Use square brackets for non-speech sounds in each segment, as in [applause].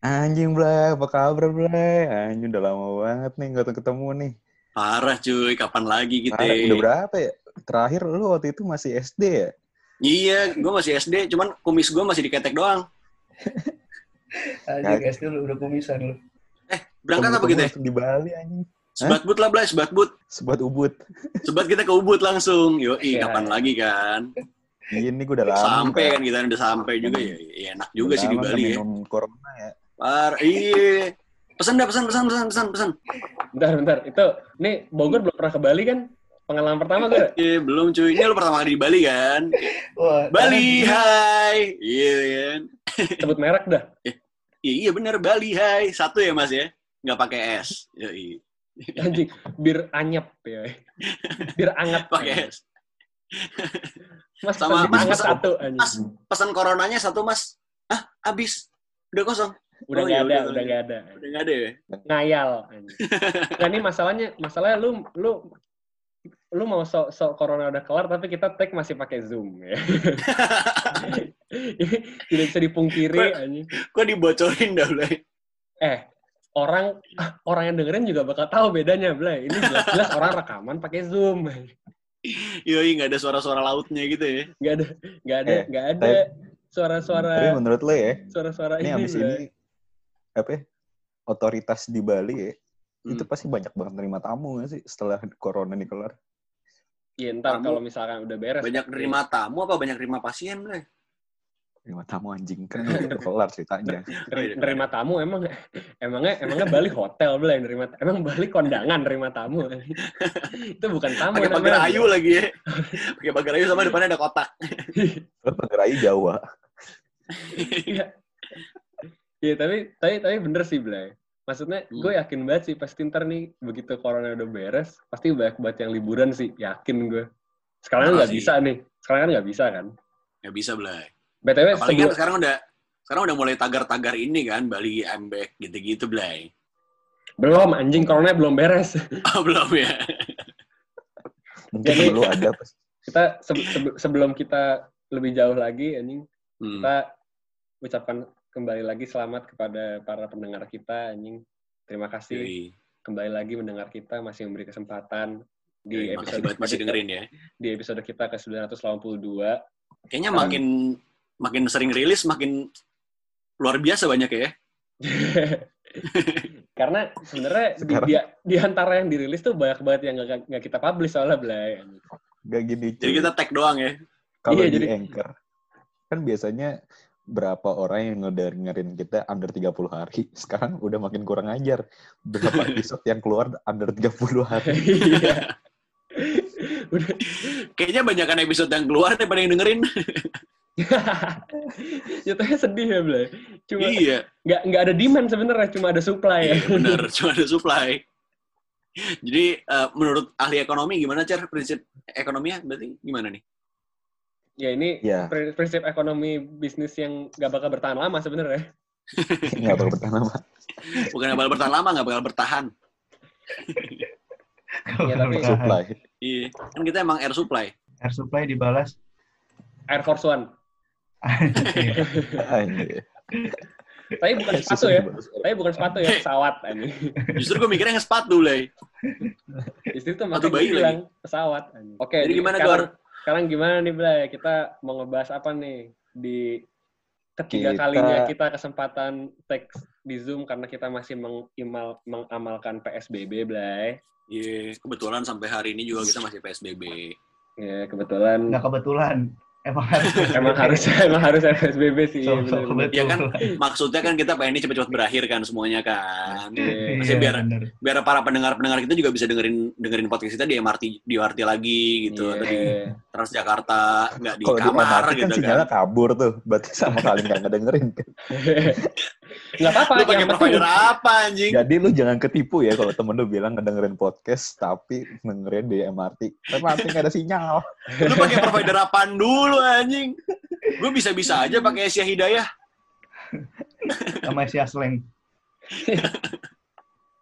Anjing Blay, apa kabar Blay? Anjing udah lama banget nih nggak ketemu nih. Parah cuy, kapan lagi kita? Parah, udah berapa ya? Terakhir lu waktu itu masih SD ya? Iya, gue masih SD, cuman kumis gue masih diketek doang. [laughs] Anjing SD lu udah kumisan lu. Eh, berangkat apa kita? Di Bali anjing. Sebat but lah, Blay, sebat but. Sebat ubud. [laughs] Sebat kita ke Ubud langsung. Yoi, Ya. kapan lagi kan? Ini gue udah lama. Sampai kan kita udah sampai juga ya. Ya, enak juga sih di Bali ya. minum corona ya. Par, iya. Pesan dah, pesan, pesan, pesan, pesan, pesan. Bentar, bentar. Itu, nih Bogor belum pernah ke Bali kan? Pengalaman pertama gue. Iya, belum cuy. Ini lu pertama kali di Bali kan? Wah, Bali, hai. Iya kan? Sebut merek dah. Iya, iya bener, Bali, hai. Satu ya mas ya? Nggak pakai S. Yoi. Anjing, bir anyep ya. Bir anget. Pakai S. Mas, Sama- Mas, pesan- satu anjing. Mas, pesan coronanya satu mas. Hah? Habis. Udah kosong. Udah oh, nggak ya ada, udah, udah nggak ada. Udah nggak ada ya? Ngayal. [laughs] anjing. Nah, ini masalahnya, masalahnya lu lu lu mau sok sok corona udah kelar tapi kita tag masih pakai zoom ya. Ini [laughs] [laughs] tidak bisa dipungkiri anjing. Kok dibocorin dah, Blay? Eh, orang orang yang dengerin juga bakal tahu bedanya, Blay. Ini jelas-jelas orang rekaman pakai zoom. Yoi, nggak ada suara-suara lautnya gitu ya. Nggak ada, nggak ada, Eh, nggak ada suara-suara Tapi menurut lo ya, suara-suara ini ini. abis ini apa ya, otoritas di Bali ya, Hmm. itu pasti banyak banget nerima tamu gak sih setelah corona ini kelar? Iya, ntar kalau misalkan udah beres. Banyak nerima tamu apa banyak nerima pasien, Blay? Nerima tamu anjing kan udah [laughs] kelar ceritanya. Nerima tamu emang emangnya emangnya Bali hotel Blay nerima emang Bali kondangan nerima tamu [laughs] itu bukan tamu Pakai pagar namanya. ayu lagi ya. Pakai pagar ayu sama depannya ada kotak. Lo Penggerai Jawa. Iya. Tapi tapi tapi bener sih Blay maksudnya Hmm. gue yakin banget sih pasti ntar nih begitu corona udah beres pasti banyak banget yang liburan sih yakin gue sekarang kan Parah nggak bisa nih sekarang kan nggak bisa kan Nggak bisa, Blay. btw Apalagi kan sebelum sekarang udah sekarang udah mulai tagar-tagar ini kan, Bali I'm back gitu-gitu, Blay. belum anjing corona belum beres [laughs] Oh, belum ya. Mungkin Jadi- dulu ada pas kita se- se- sebelum kita lebih jauh lagi anjing Hmm. kita ucapkan kembali lagi selamat kepada para pendengar kita anjing terima kasih Yoi. kembali lagi mendengar kita masih memberi kesempatan di makasih episode banget masih dengerin ya. di episode kita ke 982 Kayaknya Sekarang- makin makin sering rilis makin luar biasa banyak ya. [laughs] karena sebenarnya di, di, di antara yang dirilis tuh banyak banget yang nggak nggak kita publish soalnya Blay gak gini. Jadi cuy. kita tag doang ya. Kalau Iya, di jadi- Anchor, kan biasanya berapa orang yang ngedengerin kita under 30 hari. [laughs] Sekarang udah makin kurang ajar. Berapa [laughs] episode yang keluar under 30 hari. [laughs] Iya. Udah. Kayaknya banyakan episode yang keluar daripada yang dengerin. Jatuhnya sedih ya Blay cuma iya, nggak nggak ada demand sebenarnya cuma ada supply ya iya benar, cuma ada supply. Jadi eh, menurut ahli ekonomi gimana cara prinsip ekonominya berarti gimana nih? Ya ini Ya, pri- prinsip ekonomi bisnis yang nggak bakal bertahan lama sebenarnya. [laughs] nggak bakal bertahan lama. Bukan nggak bakal bertahan lama, nggak bakal bertahan. Ya, tapi- Supply. Iya, kan kita emang air supply. air supply dibalas Air Force One. Anjir. Tapi bukan sepatu ya. Tapi bukan sepatu ya, pesawat. Anjing. Justru gue mikirnya yang sepatu, Lay. Istri tuh makanya bilang pesawat. Oke, Jadi gimana, sekarang, sekarang gimana nih, Blay? Kita mau ngebahas apa nih di ketiga Kita- kalinya kita kesempatan teks di Zoom karena kita masih mengimal, mengamalkan PSBB, Blay. Iya, kebetulan sampai hari ini juga kita masih PSBB. Ya, kebetulan nggak kebetulan emang harus emang harus emang harus PSBB sih. So- iya, so bener-bener. Iya kan? Maksudnya kan kita pengen ini cepet-cepet berakhir kan semuanya kan. Iya. Maksudnya biar bener. biar para pendengar-pendengar kita juga bisa dengerin dengerin podcast kita di MRT di MRT lagi gitu atau di Iya. Transjakarta nggak di di kamar MRT kan gitu sinyalnya kan. kabur tuh. Berarti sama kali nggak ngedengerin. [laughs] Nggak apa-apa. Lu pakai provider apa anjing? Jadi lu jangan ketipu ya kalau temen lu bilang ngedengerin podcast tapi dengerin di MRT. MRT nggak ada sinyal. Lu pakai provider apaan dulu anjing? Gue bisa-bisa aja pakai Asia Hidayah. sama si Asleng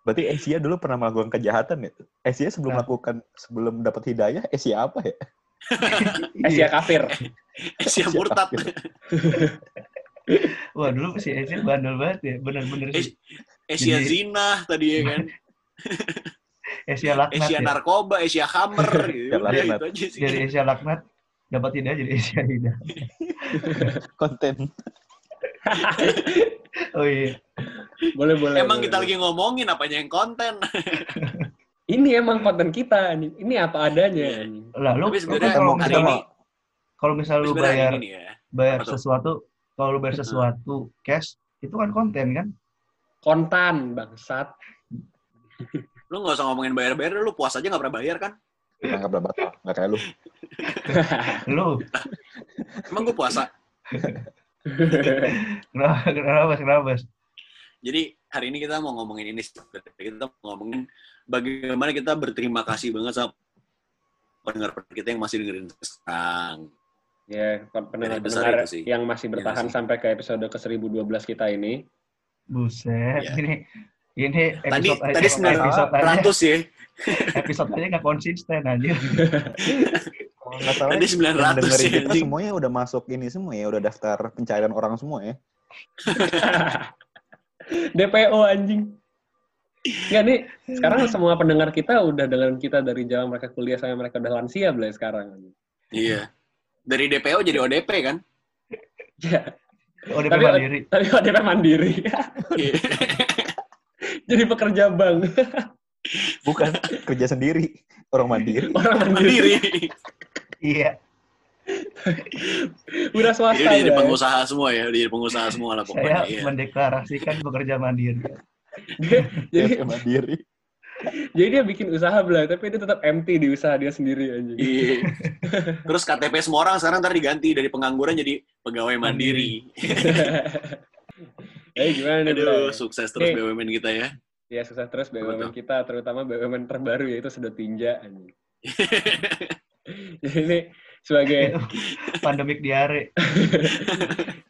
Berarti Asia dulu pernah melakukan kejahatan ya? Asia sebelum Nah. melakukan sebelum dapat hidayah Asia apa ya? Asia kafir. Asia murtad. [laughs] Wah dulu si Asia bandel banget ya, bener-bener sih. Asia Jadi- Zina tadi ya kan. [laughs] Asia laknat Asia ya. narkoba, Asia hammer [laughs] gitu. Asia Udah laknat. itu aja sih. Dari Asia laknat dapat tidak jadi Asia tidak. [laughs] Konten. Oh iya. boleh boleh. Emang boleh, kita boleh. lagi ngomongin apanya yang konten. Ini emang konten kita nih. Ini apa adanya. Iya. Lah lu, kan kalau misalnya ini- kalau misalnya lu bayar ini ya. bayar Apa tuh? sesuatu, kalau lu bayar sesuatu cash itu kan konten kan? Kontan bangsat. Lu nggak usah ngomongin bayar-bayar, lu puas aja nggak pernah bayar kan? Nggak pernah batal. Nggak kayak lu. [laughs] Lu Emang gue puasa. kenapa kenapa kenapa? Jadi hari ini kita mau ngomongin ini. Kita mau ngomongin bagaimana kita berterima kasih banget sama pendengar kita yang masih dengerin sekarang. Ya, pendengar-pendengar itu sih. yang masih bertahan sih. sampai ke episode ke 1012 kita ini. Buset, Iya. ini ini Tadi episode aja, tadi sembilan episode aja, ratus ya. episode aja nggak konsisten aja. [laughs] Kalau nggak salah, Tadi yang 900 ya. kita semuanya udah masuk ini semua ya, udah daftar pencairan orang semua ya. [laughs] DPO anjing. Enggak nih, sekarang semua pendengar kita udah dengan kita dari zaman mereka kuliah sampai mereka udah lansia belai sekarang. Iya. Dari DPO jadi ODP kan? Ya, Oh, DP Tapi- mandiri. tapi ODP mandiri. Iya. [laughs] Jadi pekerja bank. Bukan kerja sendiri, orang mandiri. [laughs] Orang mandiri. Iya. Udah Jadi swasta. jadi Bray. pengusaha semua ya, jadi pengusaha semua lah Saya pokoknya. Iya. mendeklarasikan bekerja mandiri. [laughs] jadi, mandiri. Jadi dia bikin usaha belai, tapi dia tetap empty di usaha dia sendiri anjing. Iya. Terus KTP semua orang sekarang ntar diganti dari pengangguran jadi pegawai mandiri. [laughs] Eh gimana nih, Aduh, sukses terus Nih. BUMN kita ya. Ya sukses terus BUMN Betul. kita, terutama BUMN terbaru yaitu Sedot Tinja. anjing. [laughs] Jadi ini sebagai [laughs] pandemik diare.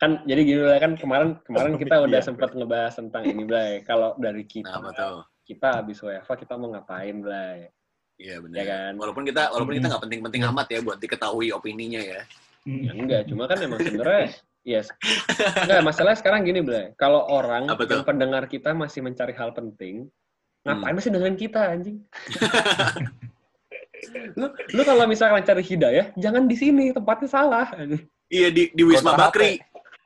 kan jadi gini lah kan kemarin kemarin kita udah Iya. sempat ngebahas tentang ini Blay. Kalau dari kita Nah, apa tuh? Kita habis WFA kita mau ngapain Blay? Iya benar. Ya kan? Walaupun kita walaupun kita Hmm. nggak penting-penting amat ya buat diketahui opininya ya. Ya enggak, cuma kan emang sebenarnya [laughs] yes. Enggak, masalahnya sekarang gini, Blay. Kalau orang Apa yang pendengar kita masih mencari hal penting, ngapain Hmm. masih dengerin kita anjing? [laughs] lu lu kalau misalkan cari hidayah, jangan di sini, tempatnya salah. anjing. Iya di di Wisma Kontra Bakri.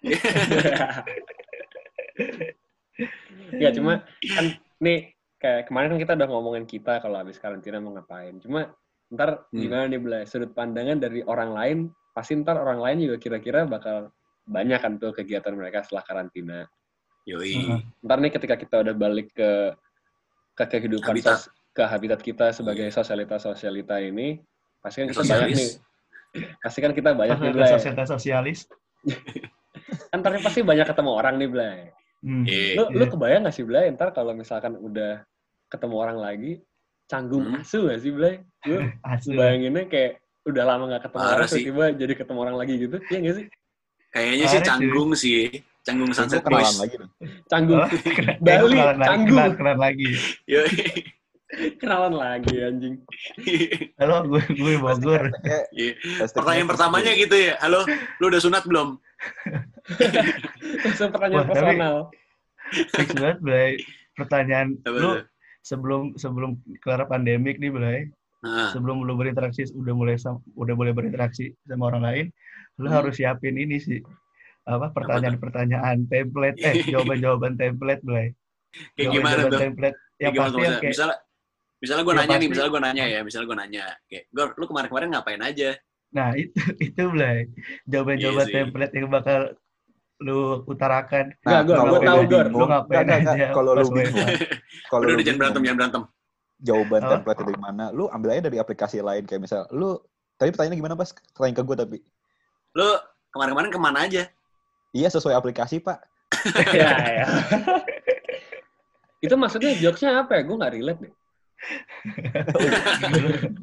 [laughs] ya cuma kan nih kayak kemarin kan kita udah ngomongin kita kalau habis karantina mau ngapain. Cuma ntar Hmm. gimana nih Blay? Sudut pandangan dari orang lain, pasti ntar orang lain juga kira-kira bakal banyak kan tuh kegiatan mereka setelah karantina. Yoi. Heeh. ntar nih ketika kita udah balik ke ke kehidupan Habitat. sos- ke habitat kita sebagai sosialita sosialita ini pasti kan kita Sosialis. banyak nih pasti kan kita banyak nih Blay sosial sosialis. kan ntar pasti banyak ketemu orang nih Blay Hmm. Iya. lu lu Iya. kebayang gak sih Blay ntar kalau misalkan udah ketemu orang lagi canggung Hmm. asu gak sih Blay lu [laughs] bayanginnya kayak udah lama gak ketemu Parah orang sih. tiba-tiba jadi ketemu orang lagi gitu iya gak sih Kayaknya sih Parah sih. canggung sih. Canggung Sunset Boys. lagi canggung Oh, [laughs] Bali, kenalan canggung. kenalan, kenalan lagi. [laughs] Kenalan lagi anjing Halo, gue gue Bogor. [laughs] Iya. Pertanyaan pertamanya gitu. ya. Halo, lu udah sunat belum? langsung pertanyaan Wah, personal Fix banget, Blay. Pertanyaan lu sebelum sebelum kelar pandemik nih, Blay. Nah, Sebelum lu berinteraksi udah mulai udah boleh berinteraksi sama orang lain, lu Hmm. harus siapin ini sih. Apa pertanyaan-pertanyaan template eh [laughs] jawaban-jawaban template, Blay. kayak gimana Jawaban-jawaban tuh? template yang gimana pasti yang kayak misalnya, misalnya gue Ya, nanya nih, pasti. misalnya gue nanya ya, misalnya gue nanya, kayak, Gor, lu kemarin-kemarin ngapain aja? Nah, [laughs] itu itu Blay. Jawaban-jawaban sih. template yang bakal lu utarakan. Kalau gua lu tahu, Gor. bingung, Lu ngapain nggak, nggak, nggak. aja Kalau lu bingung, [laughs] kalau Udah, lu udah jangan berantem, jangan berantem. jawaban Apa? template dari mana, lu ambil aja dari aplikasi lain kayak misal lu tadi pertanyaannya gimana pas? Tanya ke gue tapi Lu kemarin-kemarin ke mana aja? iya sesuai aplikasi pak. [laughs] ya, ya. itu maksudnya jokesnya apa ya? Gue nggak relate deh. [laughs]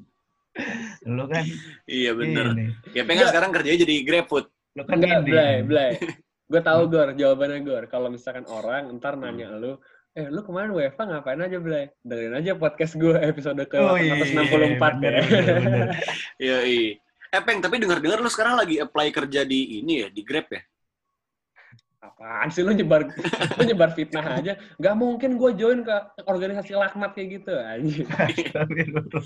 lu kan Iya bener. ini. Ya pengen Nggak. sekarang kerjanya jadi GrabFood. Lu kan Enggak, ini. Blay, Blay. [laughs] Gue tahu Gor, jawabannya Gor. Kalau misalkan orang ntar nanya lu, eh lu kemarin WFA ngapain aja, Blay? Dengerin aja podcast gue episode ke Oh, iya, 164 bener, ya. bener, bener. [laughs] Iya, iya. Eh, Peng, tapi dengar-dengar lu sekarang lagi apply kerja di ini ya, di Grab ya? Apa apaan sih lu nyebar [laughs] lu nyebar fitnah aja nggak mungkin gue join ke organisasi laknat kayak gitu Astagfirullah.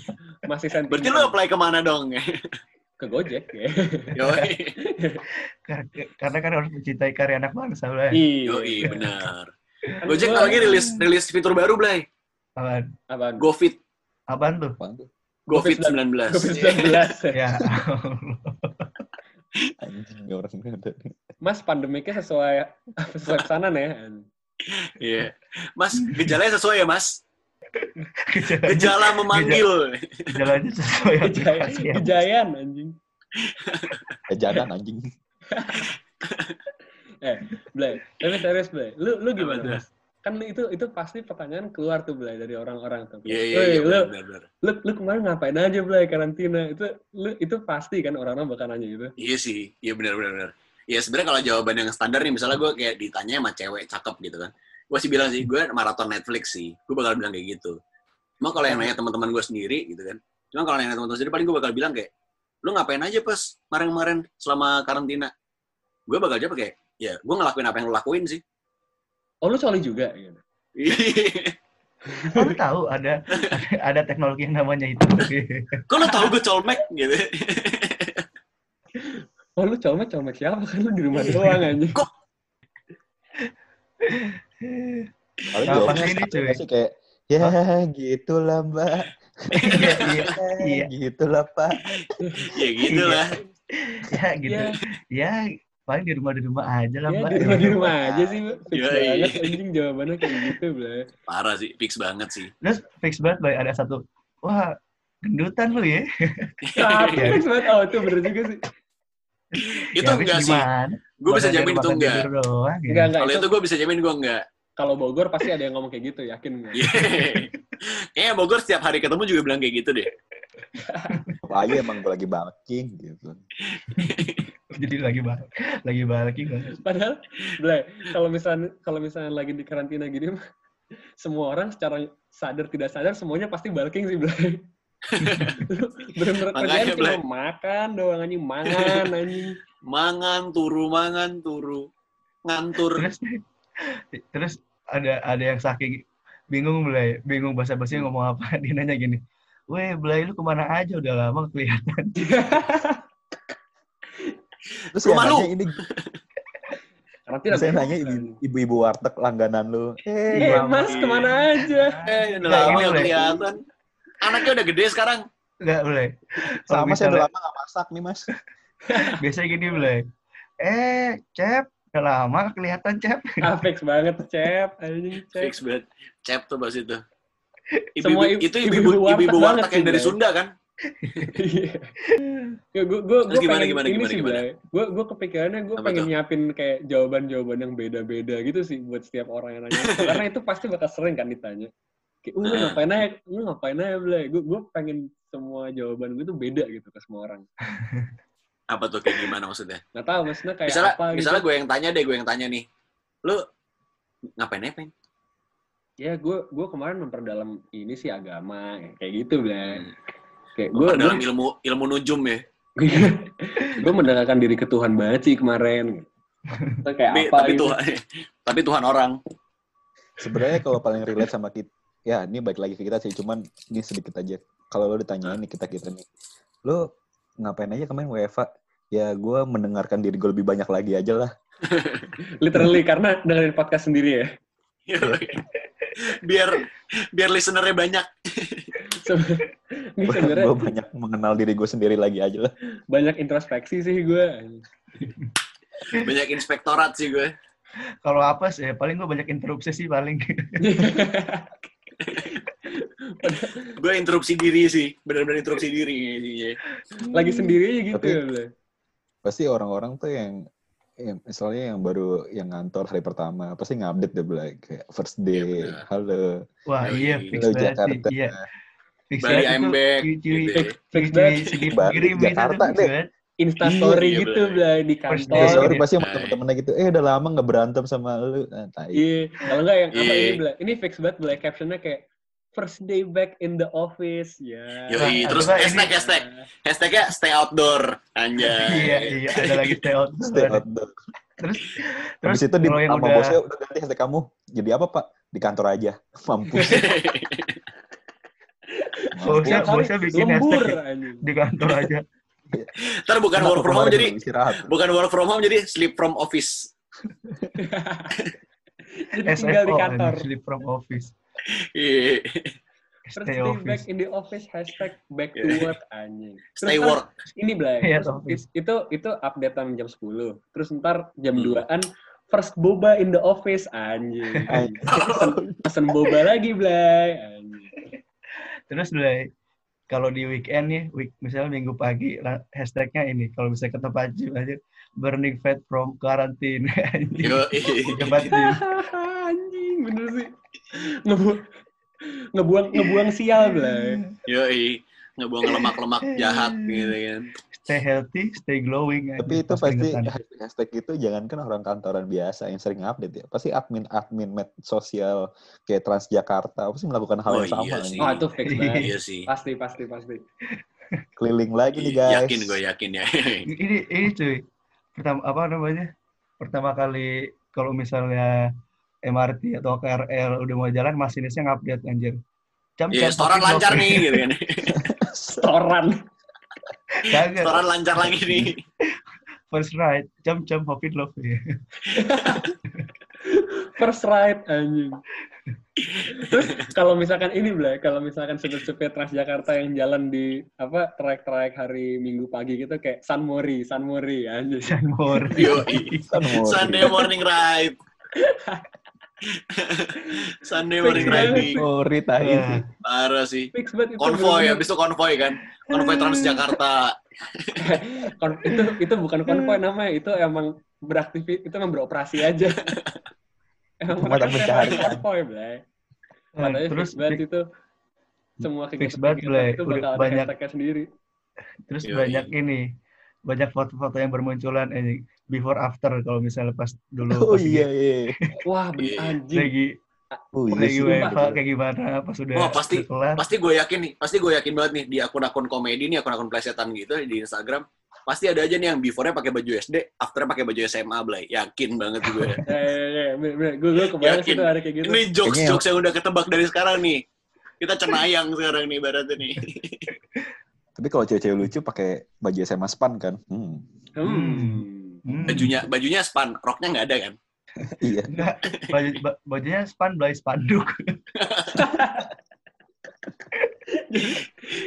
masih sentimen Berarti lu apply ke mana dong? [laughs] ke Gojek ya [laughs] Karena kan harus mencintai karya anak bangsa, Blay. iya benar. Gojek lagi rilis rilis fitur baru, Blay. Apaan? apa GoFit. Apaan tuh? Apaan tuh? GoFit COVID 19. COVID 19 Ya. Anjing orang ada. Mas pandemiknya sesuai sesuai pesanan ya Iya. Mas, gejalanya sesuai ya, Mas? Gejalanya, Gejala memanggil. gejalanya sesuai Gejaya, ya. gejayan anjing Kejadan anjing. eh Blay tapi serius Blay lu lu gimana mas kan itu itu pasti pertanyaan keluar tuh Blay dari orang-orang tuh. Iya, iya, iya, lu, lu lu kemarin ngapain aja Blay? Karantina. Itu lu itu pasti kan orang-orang bakal nanya gitu. Iya sih, iya benar benar benar. Ya sebenarnya kalau jawaban yang standar nih, misalnya gue kayak ditanya sama cewek cakep gitu kan, gue sih bilang sih gue maraton Netflix sih, gue bakal bilang kayak gitu. Cuma kalau yang nanya teman-teman gue sendiri gitu kan, cuma kalau yang nanya teman-teman sendiri paling gue bakal bilang kayak, lu ngapain aja pas kemarin-kemarin selama karantina? Gue bakal jawab kayak, ya gue ngelakuin apa yang lu lakuin sih. Oh lu coli juga gitu [laughs] Oh, lu tahu ada, ada ada teknologi yang namanya itu. [laughs] Kok lu tau gue colmek gitu? [laughs] oh lu colmek colmek siapa kan lu di rumah Iya. doang anjing Paling Nah, pasti ini, cuy. nggak sih kayak ya gitulah mbak. Iya, iya, iya. gitulah pak. ya gitu lah. Ya gitu. ya, Ya, paling di rumah di rumah aja lah, ya Mbak. di rumah di rumah aja sih fix Yoi. banget anjing jawabannya kayak gitu Blay Parah sih, fix banget sih. Terus fix banget, Boy. Ada satu, wah, gendutan lu ya. tapi Iya. [laughs] fix banget oh itu bener juga sih itu Ya, enggak sih. gimana? Gue bisa jamin itu enggak. doang, ya. enggak enggak Kalau itu itu gue bisa jamin gue enggak. kalau Bogor pasti ada yang ngomong kayak gitu yakin nggak Iya. Kayaknya Bogor setiap hari ketemu juga bilang kayak gitu deh. Apalagi emang gue lagi bulking gitu. [laughs] [laughs] Jadi lagi balik, lagi balik banget. Padahal, Blay, kalau misalnya kalau misalnya lagi di karantina gini, mah, semua orang secara sadar tidak sadar semuanya pasti bulking sih, Blay. [laughs] Bener-bener kerjaan cuma Blay. makan doang anjing, mangan anjing. Mangan turu, mangan turu. Ngantur. Terus, terus ada ada yang saking bingung Belai, bingung bahasa basi ngomong apa. [laughs] Dia nanya gini, Weh, Belai lu ke mana aja udah lama kelihatan. Terus Rumah lu. ini, Karantina. saya Bro. nanya ibu- ibu-ibu warteg langganan lu. Eh, Eh, lama. Mas, ke mana aja? Eh, udah Nggak, lama boleh. kelihatan. Anaknya udah gede sekarang. Enggak. Kalau Sama saya udah lama gak masak nih mas. [laughs] biasanya gini, Belai. Eh, Cep, udah lama kelihatan, Cep. Ah, fix banget, Cep. Anjing, Cep. Fix banget. Cep tuh bahas itu. Ibu, Semua ibu- itu ibu-ibu ibu-ibu warteg yang dari. Sunda kan? Ya, gue gue gue gimana, pengen gimana, ini gimana, sih gimana? gue gue kepikirannya gue pengen tuh? nyiapin kayak jawaban-jawaban yang beda-beda gitu sih buat setiap orang yang nanya. [laughs] Karena itu pasti bakal sering kan ditanya. Kayak, "Uh, lu ngapain aja? Lu ngapain aja Blay? Gue gue pengen semua jawaban gue tuh beda gitu ke semua orang. Apa tuh kayak gimana maksudnya? nggak tahu maksudnya kayak Misalnya, apa misalnya gitu. gue yang tanya deh, gue yang tanya nih. Lu ngapain aja, ya gue gue kemarin memperdalam ini sih agama kayak gitu Blay. Hmm. Kayak gue dalam ilmu ilmu nujum ya. [laughs] gue mendekatkan diri ke Tuhan banget sih kemarin Itu kayak Tapi, apa tapi gitu. Tuhan, tapi Tuhan orang. Sebenarnya kalau paling relate sama kita, ya ini baik lagi ke kita sih, cuman ini sedikit aja. Kalau lo ditanyain nih kita kita nih, lo ngapain aja kemarin WFA? Ya gue mendengarkan diri gue lebih banyak lagi aja lah. [laughs] literally karena dengerin podcast sendiri ya [laughs] biar biar listenernya banyak. Se- ini sebenarnya gue banyak mengenal diri gue sendiri lagi aja lah. banyak introspeksi sih gue Banyak inspektorat sih gue. Kalau apa sih, paling gue banyak interupsi sih paling. [laughs] Gue interupsi diri sih. Benar-benar interupsi diri. Lagi sendiri aja gitu Tapi- ya. Pasti orang-orang tuh yang, yang misalnya yang baru yang ngantor hari pertama, pasti ngupdate deh like kayak first day, benar. halo, Wah, iya, fix halo banget sih. Jakarta. Iya, fix Bali banget I'm itu. back. Cuy, Gitu. Fix, fix banget. Bali, kirim Jakarta fix deh. banget. instastory Iya, gitu. Blay di First Ya, day. kantor sorry pasti sama Nah. temen-temennya gitu, eh udah lama nggak berantem sama lu. Nah, iya kalau enggak yang apa Iya. ini Blay ini fix banget Blay captionnya kayak first day back in the office ya Yoi, Nah, terus coba ini- hashtag hashtag hashtagnya stay outdoor anjay. [laughs] Iya, iya, ada lagi stay out. Stay outdoor. terus terus Habis itu di sama udah bosnya udah ganti hashtag kamu. Jadi apa pak? Di kantor aja. Mampus. [laughs] bosnya bosnya bikin lembur di kantor aja [laughs] Ntar bukan Kenapa work from home jadi istirahat. bukan work from home jadi sleep from office. Jadi tinggal di kantor. sleep from office Iya. First stay office back in the office, hashtag back to work, anjing. [laughs] Terus Stay ntar work. Ini, Blay. Iya, Terus it- itu, itu updatean jam 10. Terus ntar jam Hmm. 2-an, first boba in the office, anjing. Anjing. Pesen, pesen boba lagi, Blay. Anjing. Terus mulai kalau di weekend nih week misalnya minggu pagi hashtagnya ini kalau bisa ke tempat gym aja burning fat from quarantine. [laughs] Anjing. Gym. [laughs] Anjing, bener sih. Ngebuang, ngebuang, ngebuang sial, Blay. Yo, ngebuang lemak-lemak jahat gitu kan. stay healthy stay glowing Tapi itu pas pasti hashtag itu jangankan orang kantoran biasa yang sering update ya. Pasti admin-admin med sosial kayak Transjakarta pasti melakukan hal Oh, yang sama. iya nih. sih. Oh, itu fix banget. Iya sih. Pasti, pasti, pasti. Keliling lagi nih guys. Iya, Yakin gue yakin ya. ini ini cuy pertama apa namanya pertama kali kalau misalnya MRT atau KRL udah mau jalan masinisnya ngupdate anjir jam Iya, setoran lancar nih gitu kan. [laughs] Setoran. Setoran lancar lagi nih. [laughs] first ride jam jam Hobbit love ya. [laughs] First ride, anjing. Terus kalau misalkan ini, Blay, kalau misalkan supir-supir Transjakarta yang jalan di apa trayek-trayek hari Minggu pagi gitu kayak San Mori, San Mori, anjing. Yo, Kan mau- Sunday morning ride. [laughs] Sunday morning nih. Oh, Rita ini. Parah sih. Konvoy, habis itu konvoy kan. Konvoy Transjakarta. [laughs] Itu itu bukan konvoy namanya, itu emang beraktivitas, itu emang beroperasi aja. [laughs] emang hari mencari. konvoy, Blay. Nah, Katanya terus fix banget itu. Semua kegiatan itu bakal ada banyak- sendiri. terus Yoi. banyak ini banyak foto-foto yang bermunculan ini before after kalau misalnya pas dulu [laughs] Oh pas iya [laughs] lagi- iya. Wah, Iya. anjing. lagi Oh iya lagi. WFH kayak gimana pas udah Wah, pasti- udah kelar Pasti gue yakin nih, pasti gue yakin banget nih di akun-akun komedi nih, akun-akun plesetan gitu di Instagram. Pasti ada aja nih yang before-nya pakai baju SD, after-nya pakai baju SMA, Blay. Yakin banget gue. Ya, ya, ya, bener, bener. Gue, sih tuh ada kayak gitu. Ini jokes-jokes yang udah ketebak dari sekarang nih. Kita cenayang sekarang nih baratnya nih. [laughs] Tapi kalau cewek-cewek lucu pakai baju SMA span kan. Hmm. Hmm. Hmm. Bajunya bajunya span, roknya nggak ada kan? [laughs] Iya. Enggak, baju, ba- bajunya span belai spanduk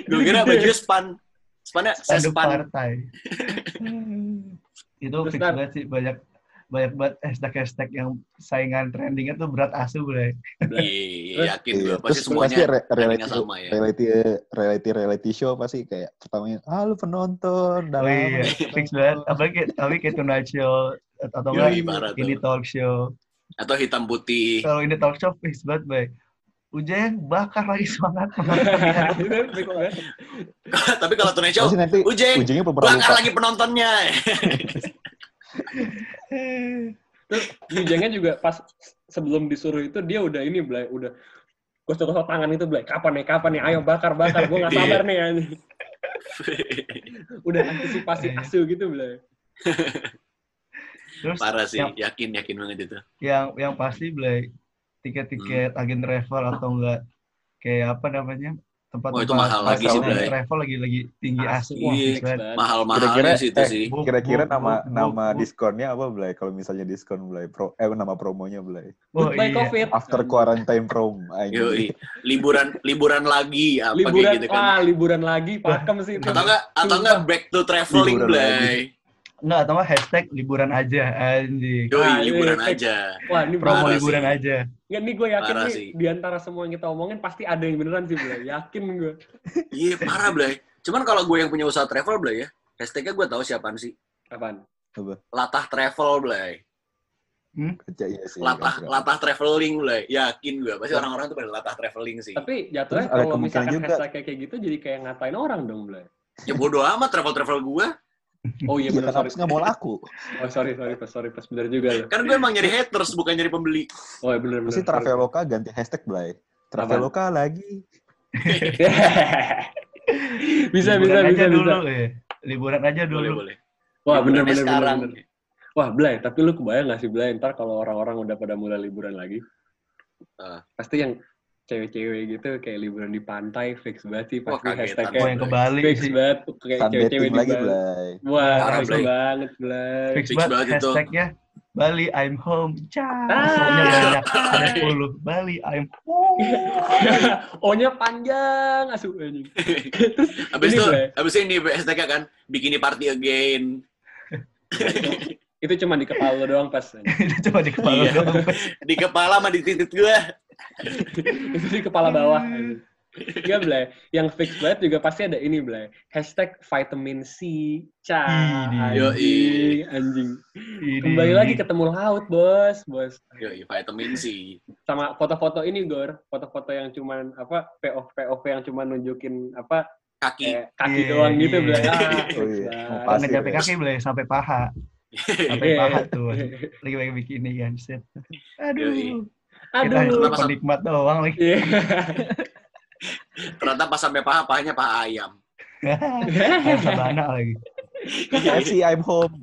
Gue kira [laughs] bajunya span. Spannya span. partai [laughs] itu fix banget sih banyak banyak banget hashtag-hashtag yang saingan trendingnya tuh berat asu boleh Iya, yakin gue. Iya. Pasti Terus semuanya pasti re- reality, sama ya. reality reality reality show pasti kayak pertamanya ah lu penonton oh dalam iya fix banget apalagi apalagi kayak Tonight Show atau enggak ini talk show Atau hitam putih. kalau ini talk show fix banget bay Ujeng bakar lagi semangat. [laughs] Tapi kalau Tonight Show, pasti Ujeng, bakar lagi penontonnya. [laughs] Terus Yujengnya juga pas sebelum disuruh itu dia udah ini Blay, udah gosok-gosok tangan itu Blay. Kapan nih, kapan nih? Ayo bakar, bakar. Gue gak [laughs] sabar nih. anjing. [laughs] Udah antisipasi Iya. asu gitu Blay. [laughs] terus Parah sih, yang, yakin yakin banget itu. yang yang pasti belai tiket-tiket Hmm. agen travel atau enggak kayak apa namanya tempat Oh, itu mahal lagi sih, Blay. travel lagi lagi tinggi Asli, asu wah iya. banget. Mahal-mahalnya Kira-kira- sih itu eh, sih. Kira-kira nama nama diskonnya apa Blay kalau misalnya diskon Blay pro eh nama promonya Blay Oh, Goodbye iya. COVID. after quarantine prom. Yoi. Liburan liburan lagi apa liburan, gitu kan. wah liburan lagi, pakem sih itu. Atau enggak atau enggak back to traveling, Blay. Enggak, atau enggak hashtag liburan aja anjing. Yoi, Ah, liburan fix. aja. Wah, ini Promo Parah liburan sih. aja. Nggak, nih gue yakin Parah nih sih. di antara semua yang kita omongin pasti ada yang beneran sih, Blay. Yakin gue. Iya, parah, Blay. Cuman kalau gue yang punya usaha travel, Blay ya, hashtagnya gue tahu siapaan sih. Apaan? Apa? Latah travel, Blay. Kerja iya sih. Latah, kan. latah traveling, Blay. Yakin gue. Pasti orang-orang tuh pada latah traveling sih. Tapi jatuhnya kalau misalkan juga- hashtag kayak kayak gitu jadi kayak ngatain orang dong, Blay. Ya bodo amat travel-travel gue. Oh iya Iya bener, kan sorry. habis nggak mau laku. [laughs] Oh sorry, sorry, pas, sorry, pas. Bener juga loh. Kan gue emang nyari haters, bukan nyari pembeli. Oh iya bener, bener. Pasti. Traveloka ganti hashtag Blay. Traveloka lagi. bisa, [laughs] bisa, liburan bisa, aja bisa. dulu ya. Liburan aja dulu. Boleh, boleh. Wah, bener, bener, sekarang. bener. Wah, Blay, tapi lu kebayang gak sih, Blay, ntar kalau orang-orang udah pada mulai liburan lagi, Ah. pasti yang cewek-cewek gitu kayak liburan di pantai fix banget sih pasti hashtagnya Oh, yang ke Bali fix sih. banget kayak cewek-cewek di lagi, Bali. Blay. Wah, fix banget, Blay. Fix Fix banget hashtagnya Bali I'm home. Cah. Ah. Banyak. Ada 10. Bali I'm home. [laughs] O-nya panjang, asu. [laughs] Terus ini, itu, habis itu ini hashtag kan, bikini party again. itu cuma di kepala doang pas. [laughs] Itu cuma di kepala Iya. doang. Di kepala sama di titik gue. Itu di kepala bawah. Iya, Blay. Yang fix banget juga pasti ada ini, Blay. Hashtag vitamin C. Cah, Ini. anjing, anjing. Ini. Kembali lagi ketemu laut, bos, bos. Yoi, vitamin C. Sama foto-foto ini, Gor. Foto-foto yang cuman, apa, POV, POV yang cuman nunjukin, apa, Kaki. kayak kaki Iya, doang gitu, [laughs] iya. Blay. Ah, Oh, iya. ya. kaki boleh sampai paha. Sampai Iya. paha tuh. Lagi pakai bikini kan. Set. Aduh. Yoi. Kita Aduh. cuma penikmat doang lagi. Iya. Ternyata pas sampai paha, pahanya paha ayam. [laughs] Ayam sabana lagi. KFC, I'm home.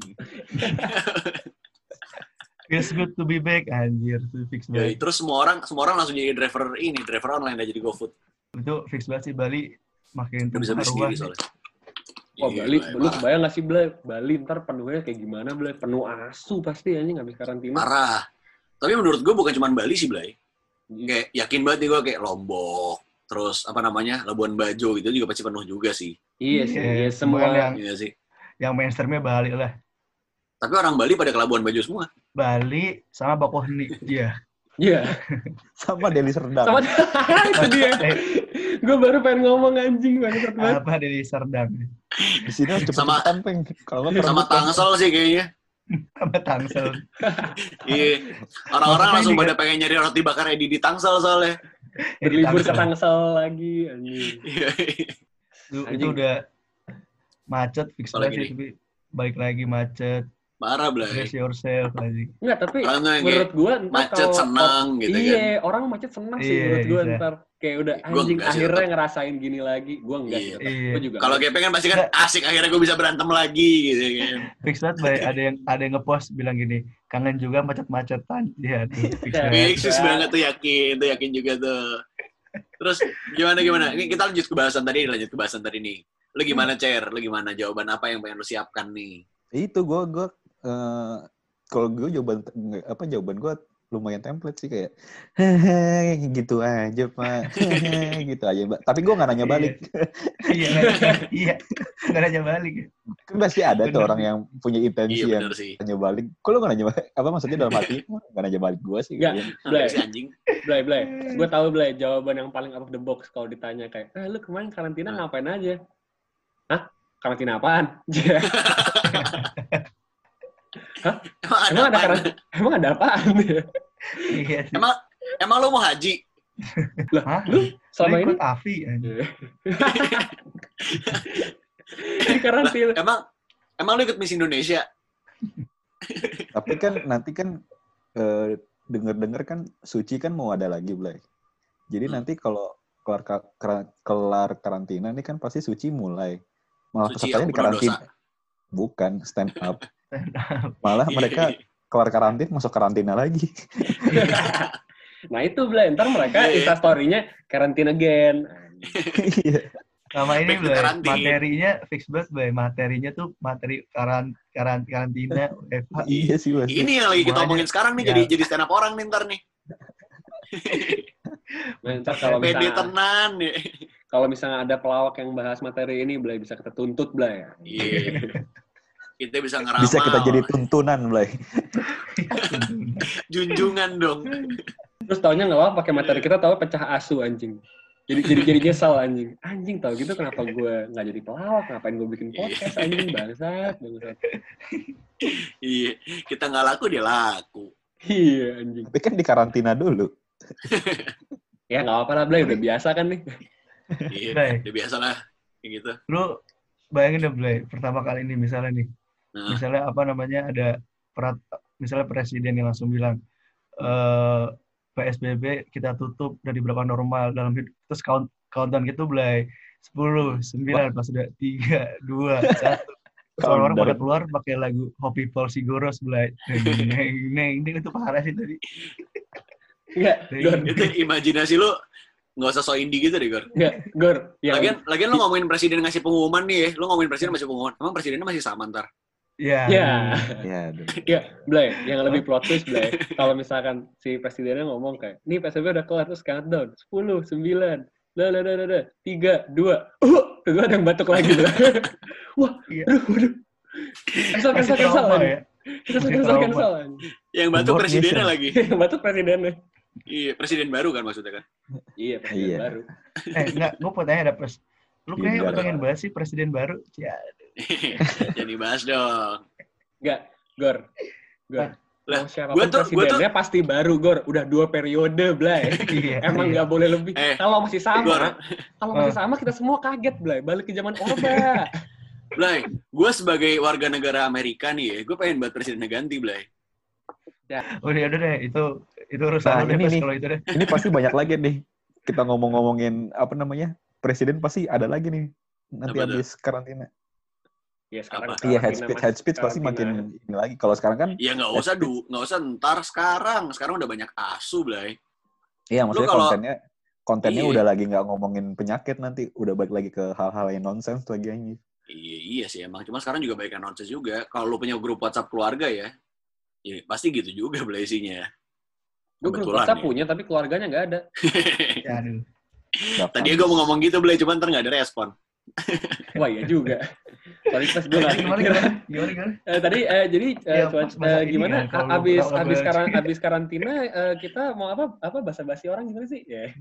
Feels good to be back. Anjir, fix banget. Terus semua orang semua orang langsung jadi driver ini, driver online aja jadi GoFood. Itu fix banget sih Bali makin Udah bisa sendiri soalnya. Wah, Gila, Bali, lu kebayang gak sih, Blay? Bali ntar penuhnya kayak gimana, Blay? Penuh asu pasti, anjing, habis karantina. Parah. Tapi menurut gue bukan cuma Bali sih, Blay. Kayak yakin banget nih gue kayak Lombok, terus apa namanya, Labuan Bajo gitu juga pasti penuh juga sih. Iya sih, Iya, iya, semua. yang- Iya sih. Yang mainstreamnya Bali lah. Tapi orang Bali pada ke Labuan Bajo semua. Bali sama Bakoheni. Iya. Iya. [laughs] Sama Deli Serdang. Sama [laughs] itu dia. [laughs] Eh, Gue baru pengen ngomong anjing banget apa dari Serdang? Di sini harus Sama- cepet-cepetan, Peng. Kalau Sama. Tangsel sih kayaknya. [laughs] Sama Tangsel. [laughs] Iya. Orang-orang langsung pada pengen nyari roti bakar Edi di Tangsel soalnya. Berlibur ke Tangsel. Tangsel lagi, anjing. Iya. Itu, udah macet fix sih, tapi balik lagi macet. Parah, Blay. Brace yourself lagi. Enggak, tapi kayak menurut gue ntar macet kalau senang gitu kan. iya, orang macet senang sih Iya, menurut gue bisa. ntar. Kayak udah Gua anjing akhirnya tetap. ngerasain gini lagi. Gue enggak Iya. sih. Iya. Gue juga. Kalau. GP kan pasti kan asik akhirnya gue bisa berantem lagi gitu kan. [laughs] Fix banget, Bay. Ada yang ada yang ngepost bilang gini, kangen juga macet-macetan. [laughs] Iya, Iya. banget. Fix banget tuh yakin, tuh yakin juga tuh. Terus gimana gimana? Ini kita lanjut ke bahasan tadi, lanjut ke bahasan tadi nih. Lu gimana, Cer? Lu gimana? Jawaban apa yang pengen lu siapkan nih? Itu gue gue eh, kalau gue jawaban apa jawaban gue lumayan template sih kayak hehe gitu aja pak Hehe, gitu aja mbak tapi gue nggak nanya balik Iya, nggak- iya. Nggak nanya balik. kan pasti ada tuh orang yang punya intensi Iya yang sih. nanya balik kok lo nggak nanya balik apa maksudnya dalam hati nggak nanya balik gue sih Nggak. Blay. Sih anjing? Blay, Blay. Gue tahu Blay jawaban yang paling out of the box kalau ditanya kayak, "Eh, lu kemarin karantina Nah. ngapain aja?" Hah? Karantina apaan? [laughs] [laughs] Emang ada emang ada apaan? karantina? [laughs] Emang ada apaan? Iya. Emang emang lu mau haji? lah, Hah? lu selama ini ikut Afi. [laughs] di karantina. Emang emang lu ikut Miss Indonesia? tapi kan nanti kan eh, denger-denger kan suci kan mau ada lagi Blay jadi Hmm. nanti kalau kelar kelar karantina ini kan pasti suci mulai malah Suci pesertanya di karantina dosa. bukan stand up malah mereka kelar karantina masuk karantina lagi [laughs] nah itu Blay, ntar mereka Iya, iya. instastory-nya karantina again. Iya. Sama ini, Blay, karantin. materinya fix banget, Blay. Materinya tuh materi karan, karan, karantina, Eva. iya sih pasti. Ini yang lagi kita Semuanya. omongin sekarang nih Ya. jadi jadi stand up orang nih ntar nih. [laughs] Nah, ntar kalau misalnya, tenan nih. [laughs] kalau misalnya ada pelawak yang bahas materi ini, Blay, bisa kita tuntut, Blay. Iya. Kita bisa ngeramal. bisa kita jadi tuntunan Blay [laughs] junjungan dong. Terus taunya nggak apa pakai materi kita tahu pecah asu anjing. Jadi jadi jadi nyesal anjing. Anjing tau gitu kenapa gue nggak jadi pelawak, ngapain gue bikin podcast anjing bangsat, bangsat. Iya, kita nggak laku dia laku. Iya anjing. tapi kan di karantina dulu [laughs] Ya nggak apa-apa lah, Blay, udah biasa kan nih. Iya, udah biasa lah kayak gitu. Lu bayangin deh, Blay, pertama kali ini misalnya nih, Nah, misalnya apa namanya ada perat, misalnya presiden yang langsung bilang eh PSBB kita tutup dari berapa normal dalam hidup terus count countdown gitu Blay 10, 9, pas udah 3, 2, 1 Soal orang pada keluar pakai lagu Hopi Paul Sigoros Blay. Neng, neng, ini itu parah sih tadi. Enggak. Itu imajinasi lu nggak usah so indie gitu deh, Gor. Enggak, Gor. Yang Lagian, lagian lu ngomongin presiden ngasih pengumuman nih ya. Lu ngomongin presiden masih pengumuman. Emang presidennya masih sama ntar? Iya. Ya, Ya, [laughs] aduh. ya, Blay, yang lebih plot twist, Blay. Kalau misalkan si presidennya ngomong kayak, nih PSBB udah kelar, terus countdown. 10, 9, dah, dah, dah, dah, dah, 3, 2, uh, kedua ada yang batuk lagi. [laughs] Wah, Iya. aduh, aduh. Cancel. trauma anjing. ya. Trauma. cancel. anjing. Yang batuk presidennya lagi. [laughs] Yang batuk presidennya. Iya, presiden baru kan maksudnya kan. Iya, presiden Iya. baru. Eh, enggak, gue mau tanya ada pres. Lu kayaknya Iya. pengen bahas sih presiden baru. Ya, [laughs] Jadi bahas dong. Enggak, Gor. Gor. Lah, gua tuh- gua tuh- presidennya pasti baru, Gor. Udah dua periode, Blay. [laughs] iya. Emang iya. nggak boleh lebih. Eh, Kalau masih Gor, sama, kalau masih sama kita semua kaget, Blay. Balik ke zaman Orba. [laughs] Blay, gue sebagai warga negara Amerika nih ya, gue pengen buat presidennya ganti, Blay. Udah, udah deh, itu itu urusan Nah, ini nih. kalau itu deh. Ini pasti banyak lagi nih. Kita ngomong-ngomongin apa namanya? Presiden pasti ada lagi nih. Nanti Apa habis karantina. Iya, sekarang Apa? Iya, head speech, Mas. head speech pasti makin ini lagi. Kalau sekarang kan, Ya nggak usah du, nggak usah ntar sekarang. Sekarang udah banyak asu, Blay. iya maksudnya kalau- kontennya kontennya Iya. udah lagi nggak ngomongin penyakit nanti, udah balik lagi ke hal-hal yang nonsens lagi anjing. Iya, iya sih emang. Cuma sekarang juga banyak yang nonsense juga. Kalau lu punya grup WhatsApp keluarga ya, ya pasti gitu juga Blay isinya. Gue grup WhatsApp ya. punya, tapi keluarganya nggak ada. [laughs] Ya, Tadi gue mau ngomong gitu, Blay, cuma ntar nggak ada respon. [laughs] Wah, iya juga. Sorry, pas gue nggak Gimana, mikir. gimana? Gimana, gimana? Eh, tadi eh, jadi eh, Iya, eh, gimana kan, abis kalau abis karan abis [laughs] karantina eh, kita mau apa apa basa-basi orang gimana sih? Ya. [laughs]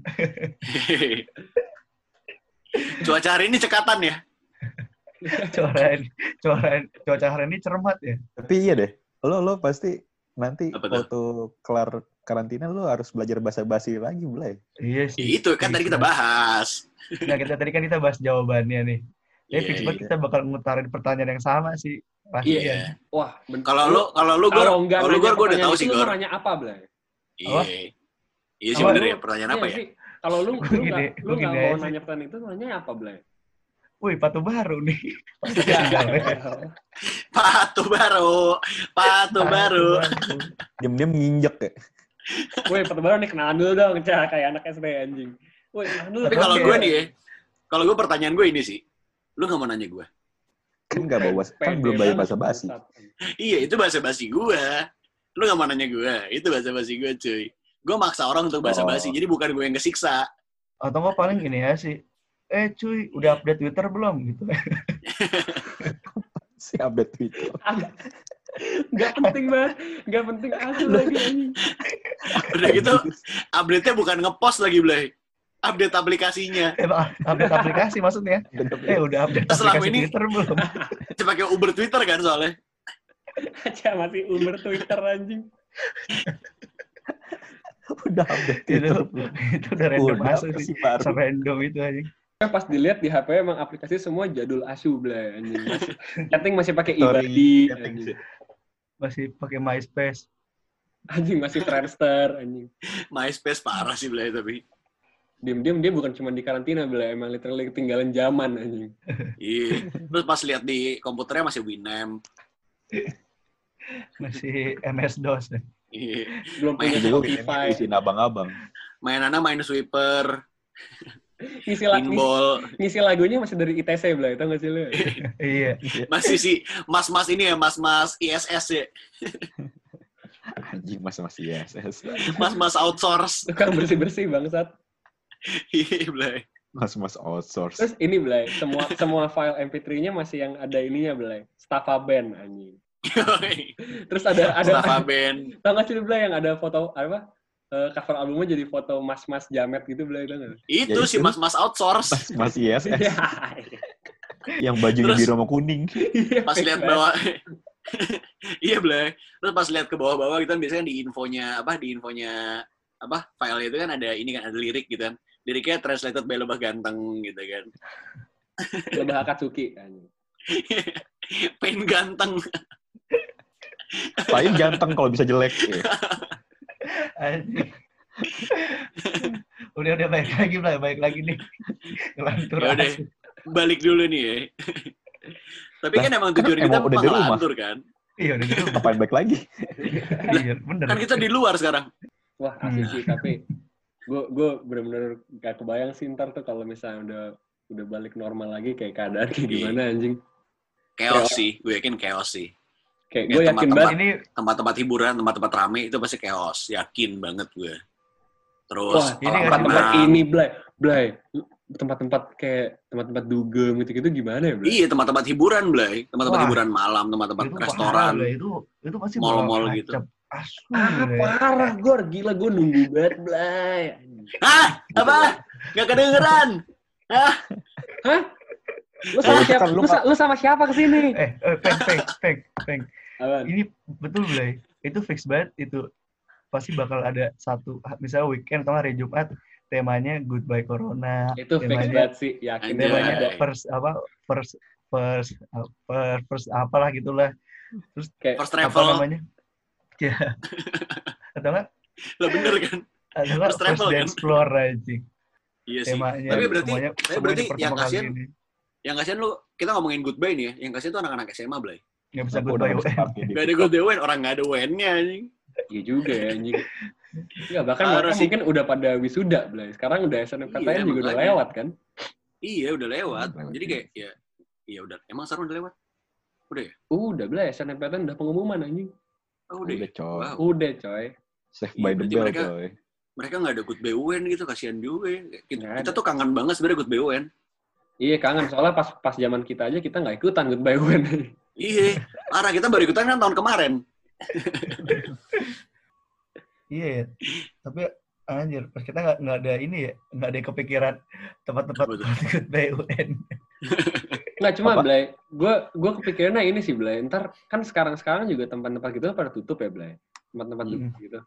Cuaca hari ini cekatan ya. Cuaca cuaca cuaca hari ini cermat ya. Tapi iya deh, lo lo pasti nanti waktu kelar karantina lo harus belajar bahasa basi lagi, Blay. Iya Ya, sih. itu kan tadi kita bahas. Nah, kita tadi kan kita bahas jawabannya nih. Ya, Iya, fix iya. banget kita bakal ngutarin pertanyaan yang sama sih. Pasti Iya. ya. Wah, Kalau lu kalau lu gue kalau enggak lu gue gue udah tahu sih lu gue. mau nanya apa, Blay? Iya. Iya sih Apa? bener ya. Pertanyaan apa Iya ya? sih. Kalau lu [laughs] lu Gua nggak gini- lu gua gini mau nanya pertanyaan itu, nanya apa, Blay? Wih, patu baru nih. [laughs] Patu baru, patu baru. Diam-diam nginjek ya. Woi, pertama nih kenalan dulu dong, Cah, kayak anak SD anjing. Woi, kenalan dulu. Tapi kalau gue nih ya, kalau gue pertanyaan gue ini sih, lu nggak mau nanya gue? Kan nggak bawa, kan belum bayar bahasa basi. Iya, itu bahasa basi gue. Lu nggak mau nanya gue, itu bahasa basi gue cuy. Gue maksa orang untuk bahasa basi, Oh. jadi bukan gue yang kesiksa. Atau nggak paling gini ya sih. Eh cuy, udah update Twitter belum gitu. [laughs] Si update Twitter. Gak penting banget, gak penting asli lagi. Udah gitu, update-nya bukan ngepost lagi, Blay. Update aplikasinya. Eh, update aplikasi maksudnya. Eh, udah update Selama aplikasi ini- Twitter belum? [laughs] Coba pakai Uber Twitter kan soalnya. Aja masih Uber Twitter anjing. Udah update itu, [laughs] itu udah random Udah masuk sih. baru. Serandom itu aja. Kan pas dilihat di HP emang aplikasi semua jadul asu blay anjing. Masih, [laughs] chatting masih pakai ibadi anjing. Masih pakai MySpace. Anjing masih Friendster anjing. MySpace parah sih, Blay, tapi. Diam-diam dia bukan cuma di karantina blay, emang literally ketinggalan zaman anjing. Iya. Terus pas lihat di komputernya masih Winamp. Masih MS-DOS. Iya. Belum punya Spotify. isiin abang-abang. Mainannya main sweeper, Ngisi, la- ngisi, pinball. ngisi lagunya masih dari ITC blay, tau gak sih lu? iya. Masih si mas-mas ini ya, mas-mas ISS ya. Anjing mas masih ISS. Mas-mas outsource. Tukang bersih-bersih bangsat. Iya, Blay. Mas mas outsource. Terus ini Blay, semua semua file MP3-nya masih yang ada ininya Blay. Staffa Band anjing. Terus ada ada Staffa [laughs] Band. tau gak sih Blay yang ada foto apa? eh, cover albumnya jadi foto mas-mas jamet gitu Blay? Itu Ya, si itu. mas-mas outsource. Mas, mas ISS yang bajunya Terus- biru sama kuning. Iya, Pas lihat bawah. [laughs] iya, Blay. Terus pas lihat ke bawah-bawah gitu kan biasanya di infonya apa di infonya apa file itu kan ada ini kan ada lirik gitu kan. Liriknya translated by lebah ganteng gitu kan. [laughs] Lebah Akatsuki anjing. [laughs] Pain ganteng. Paling ganteng kalau bisa jelek. Ya. Udah udah baik lagi lah, baik lagi nih. Ya. Balik dulu nih ya. Tapi kan emang tujuan kita udah di rumah. kan. Iya udah gitu. [laughs] Ngapain baik lagi? Iya, bener. Kan kita di luar sekarang. Wah asik sih tapi gue gue bener-bener gak kebayang sih ntar tuh kalau misalnya udah udah balik normal lagi kayak keadaan kayak Iya. gimana anjing. Chaos sih, gue yakin chaos sih. Kayak Ya, gue yakin tempat-tempat banget. Ini Tempat-tempat hiburan, tempat-tempat rame itu pasti chaos, yakin banget gue. Terus Wah, ini kan tempat-tempat ini, Blay. Blay, tempat-tempat kayak tempat-tempat dugem gitu-gitu gimana ya, Blay? Iya, tempat-tempat hiburan, Blay. Tempat-tempat hiburan malam, tempat-tempat restoran. parah, itu itu pasti mall-mall gitu. Asu, Ah, parah, Gor. Gila, gue nunggu banget, Blay. Hah? Apa? Gak kedengeran? Hah? Hah? Lu sama Eh, siapa? lu Lu, sa- lu sama siapa ke sini? Eh, eh, peng, peng, peng, peng. Ini betul, Blay. Itu fix banget itu. Pasti bakal ada satu, misalnya weekend atau hari Jumat, temanya Goodbye Corona. Itu fix temanya- banget sih, yakin temanya banget. first apa first first first, first apalah gitulah terus Kayak First apa travel. namanya ya [laughs] atau enggak Lah bener kan? atau First first, travel, kan? dance floor aja Iya sih. temanya Tapi berarti, semuanya, tapi berarti yang kasihan, ini. yang kasihan lu, kita ngomongin goodbye nih ya. Yang kasihan tuh anak-anak SMA, Blay. nggak bisa goodbye UN. Gak ada goodbye UN, orang gak ada UN-nya anjing. Iya juga ya, anjing. [laughs] Iya, bahkan Parah mereka sih. mungkin udah pada wisuda, Blay. Sekarang udah SNMPTN Iya, juga udah lewat, kan? Iya, udah lewat. Lewat. Jadi kayak, ya, iya udah. Emang sekarang udah lewat? Udah ya? Udah, Blay. SNMPTN udah pengumuman, anjing. Oh, udah. Udah ya? coy. Wow. Udah, coy. Save Iya, by the bell mereka- coy. Mereka gak ada goodbye UN gitu, kasihan juga ya. Kita, Nggak tuh kangen banget sebenarnya goodbye UN. Iya, kangen. Soalnya pas pas zaman kita aja, kita nggak ikutan goodbye UN. Iya, parah kita baru ikutan kan tahun kemarin. [laughs] iya ya. tapi anjir pas kita nggak nggak ada ini ya nggak ada kepikiran tempat-tempat Apa tuh? goodbye UN [laughs] Nggak cuma, Apa? Blay. Gue gue kepikirannya ini sih, Blay. Ntar kan sekarang-sekarang juga tempat-tempat gitu pada tutup ya, Blay. Tempat-tempat Hmm. duduk gitu.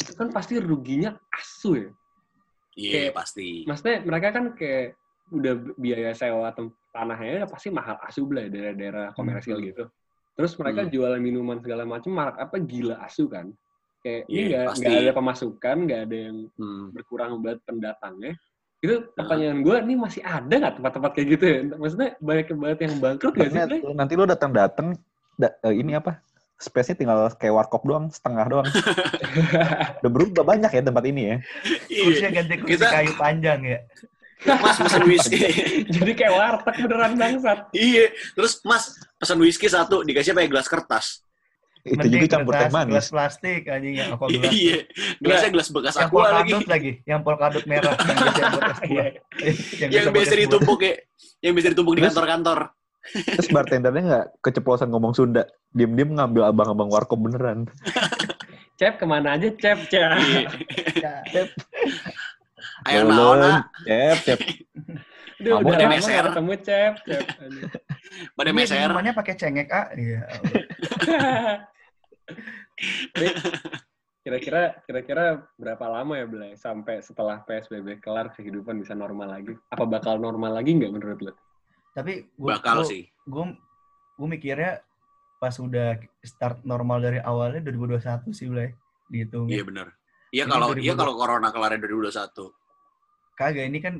Itu kan pasti ruginya asu ya. Iya, Kayak- pasti. Maksudnya mereka kan kayak udah biaya sewa tanahnya udah pasti mahal asu Blay daerah-daerah komersial Hmm. gitu. Terus mereka Hmm. jualan minuman segala macam mark apa gila asu kan. Kayak ini Iya, nggak pasti. nggak ada pemasukan, nggak ada yang Hmm. berkurang buat pendatangnya. Itu pertanyaan gue, nih masih ada nggak tempat-tempat kayak gitu ya? Maksudnya banyak banget yang bangkrut nggak sih? Nanti, Blay? nanti lu datang-datang da- eh, ini apa? Space-nya tinggal kayak warkop doang, setengah doang. [laughs] Udah berubah banyak ya tempat ini ya. kursinya Iya, ganti kursi Kita- kayu panjang ya mas pesen whisky. [laughs] Jadi kayak warteg beneran bangsat. iya, terus mas pesen whisky satu dikasih pakai gelas kertas. Itu Mending juga campur teh kertas, gelas manis. plastik anjing yang aqua gelas Iya, gelasnya gelas bekas aqua lagi. polkadot lagi yang polkadot merah [laughs] yang biasa buat es buah. Iya. Yang biasa ditumpuk ya, yang biasa ditumpuk di kantor-kantor. Terus bartendernya nggak keceplosan ngomong Sunda. Diem-diem ngambil abang-abang warkop beneran. [laughs] Cep ke mana aja, Cep, Cep. Iya. Ayo naon. Cep, cep. [laughs] Udah, Kamu udah ada lama meser. ketemu, Cep. Pada Ini meser. minumannya pakai cengek ah iya Kira-kira kira-kira berapa lama ya, Blay, sampai setelah PSBB kelar kehidupan bisa normal lagi? Apa bakal normal lagi nggak menurut lo? tapi gua, Bakal gua, sih. gue gue mikirnya pas udah start normal dari awalnya 2021 sih mulai dihitung Iya benar. Iya kalau 2020. iya kalau corona kelar 2021. kagak ini kan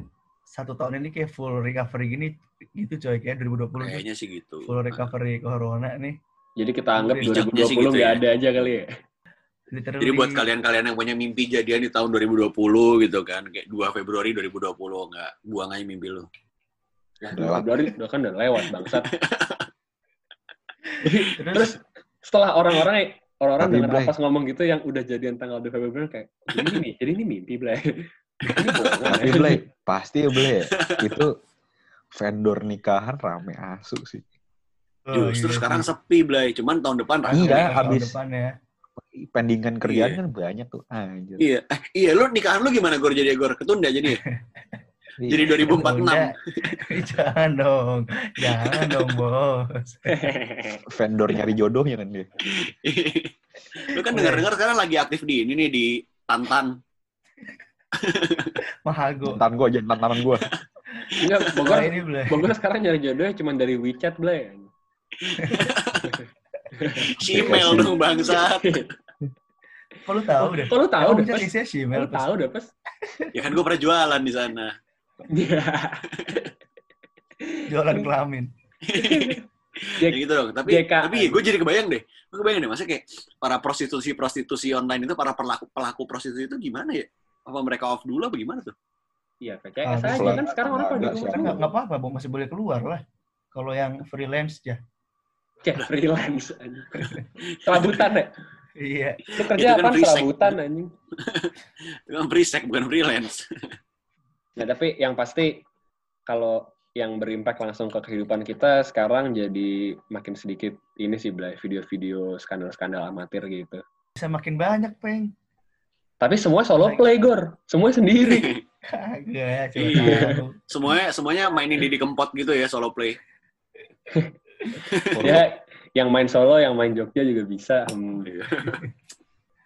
satu tahun ini kayak full recovery gini gitu coy kayak 2020 tuh Kayaknya sih gitu. full recovery corona nih Jadi kita anggap Bijaknya 2020 sih gitu nggak ya. ada aja kali ya? literally Jadi buat kalian-kalian yang punya mimpi jadian di tahun 2020 gitu kan, kayak 2 Februari 2020 nggak buang aja mimpi lu. Ya. Februari udah kan udah lewat bangsat. [laughs] terus, setelah orang-orang orang-orang dengar pas ngomong gitu yang udah jadian tanggal 2 Februari kayak ini jadi ini mimpi Blay. Tapi Blay, pasti ya Blay. Itu vendor nikahan rame asu sih. oh, Justru iya sekarang sepi, Blay. Cuman tahun depan rame. Iya, Tahun habis- depan ya Pendingan kerjaan Iya. kan banyak tuh. Anjir. Iya, eh, iya lu nikahan lu gimana Gor jadi Gor? Ketunda jadi. Iya. Jadi 2046. Udah. jangan dong jangan dong bos vendor nyari jodohnya kan dia. [laughs] lu kan dengar-dengar sekarang lagi aktif di ini nih di Tantan. Mahago Tantan gue, jangan tantanan gue. Enggak, Bogor, Nah, ini Bogor sekarang nyari jodohnya cuma dari WeChat Blay. [laughs] Email dong bangsat. kok lu tahu deh Kok lu tahu deh, Pes? isinya Kok Shimel Lu tahu deh, Pes? Ya kan gue pernah jualan di sana. Iya. [laughs] jualan kelamin [laughs] Ya gitu dong. Tapi JK. tapi gue jadi kebayang deh. Gue kebayang deh, maksudnya kayak para prostitusi-prostitusi online itu, para pelaku pelaku prostitusi itu gimana ya? Apa mereka off dulu apa gimana tuh? Iya, Ah, PCS aja kan sekarang orang pada di rumah sih. Kan apa-apa, Bu. masih boleh keluar lah. Kalau yang freelance ya. Kayak freelance anjing. [laughs] Serabutan ya? Iya. Lu kerja Itu kan sex. serabutan anjing? [laughs] Itu kan free sex, bukan freelance. Nah, [laughs] tapi yang pasti kalau yang berimpact langsung ke kehidupan kita sekarang jadi makin sedikit ini sih, Blay, video-video skandal-skandal amatir gitu. Bisa makin banyak, Peng. Tapi semua solo play, Gor. Semua sendiri. Kagak, [laughs] Iya. tahu. semuanya semuanya mainin Didi Kempot gitu ya solo play. [laughs] ya, yang main solo, yang main Jogja juga bisa. Hmm. Iya.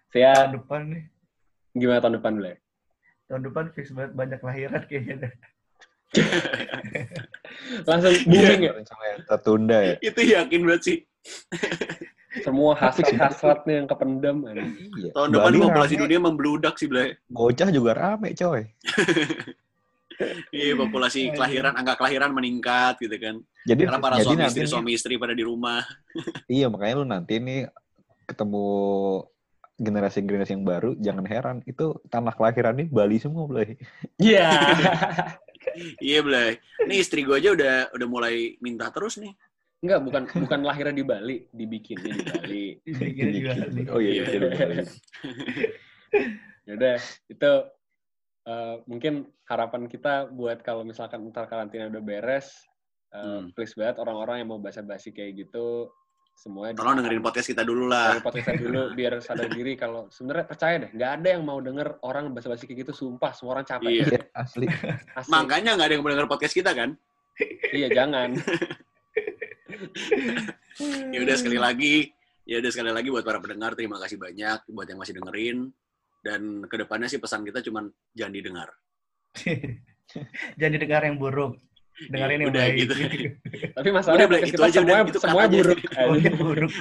Saya [laughs] Tahun depan nih. gimana tahun depan, Blay? Tahun depan fix banget banyak lahiran kayaknya. Langsung booming ya. Rencana yang tertunda ya. Itu yakin banget sih. Semua hasrat-hasratnya yang kependam. anjing. Iya. Tahun depan Bali populasi rame, dunia membludak sih, Blay. Bocah juga rame, coy. [laughs] Iya, populasi kelahiran, angka kelahiran meningkat gitu kan. Jadi, Karena para jadi suami istri nih- suami istri pada di rumah. [laughs] Iya, makanya lu nanti nih ketemu generasi-generasi yang baru, jangan heran. Itu tanah kelahiran nih Bali semua, Blay. Iya. [laughs] Iya, Blay. Nih istri gue aja udah udah mulai minta terus nih. Enggak, bukan bukan lahirnya di Bali, dibikinnya di Bali. [laughs] Dikira juga. Oh iya, Iya. iya. iya, iya. Ya udah, itu eh, mungkin harapan kita buat kalau misalkan ntar karantina udah beres, eh, Hmm. please banget orang-orang yang mau basa-basi kayak gitu, semuanya Tolong dengerin podcast kita dulu lah. Dengerin podcast kita dulu biar sadar [laughs] diri kalau sebenarnya percaya deh, nggak ada yang mau denger orang basa-basi kayak gitu, sumpah semua orang capek. Iya. Iya, asli. Asli. Makanya nggak ada yang mau denger podcast kita kan? Iya, jangan. [laughs] [laughs] Ya udah sekali lagi, ya udah sekali lagi buat para pendengar terima kasih banyak buat yang masih dengerin dan ke depannya sih pesan kita cuman jangan didengar. [laughs] Jangan didengar yang buruk. Dengerin yang Udah baik. gitu. [laughs] Tapi masalahnya Udah, itu kita aja, udah, semuanya, itu aja. buruk. Buruk.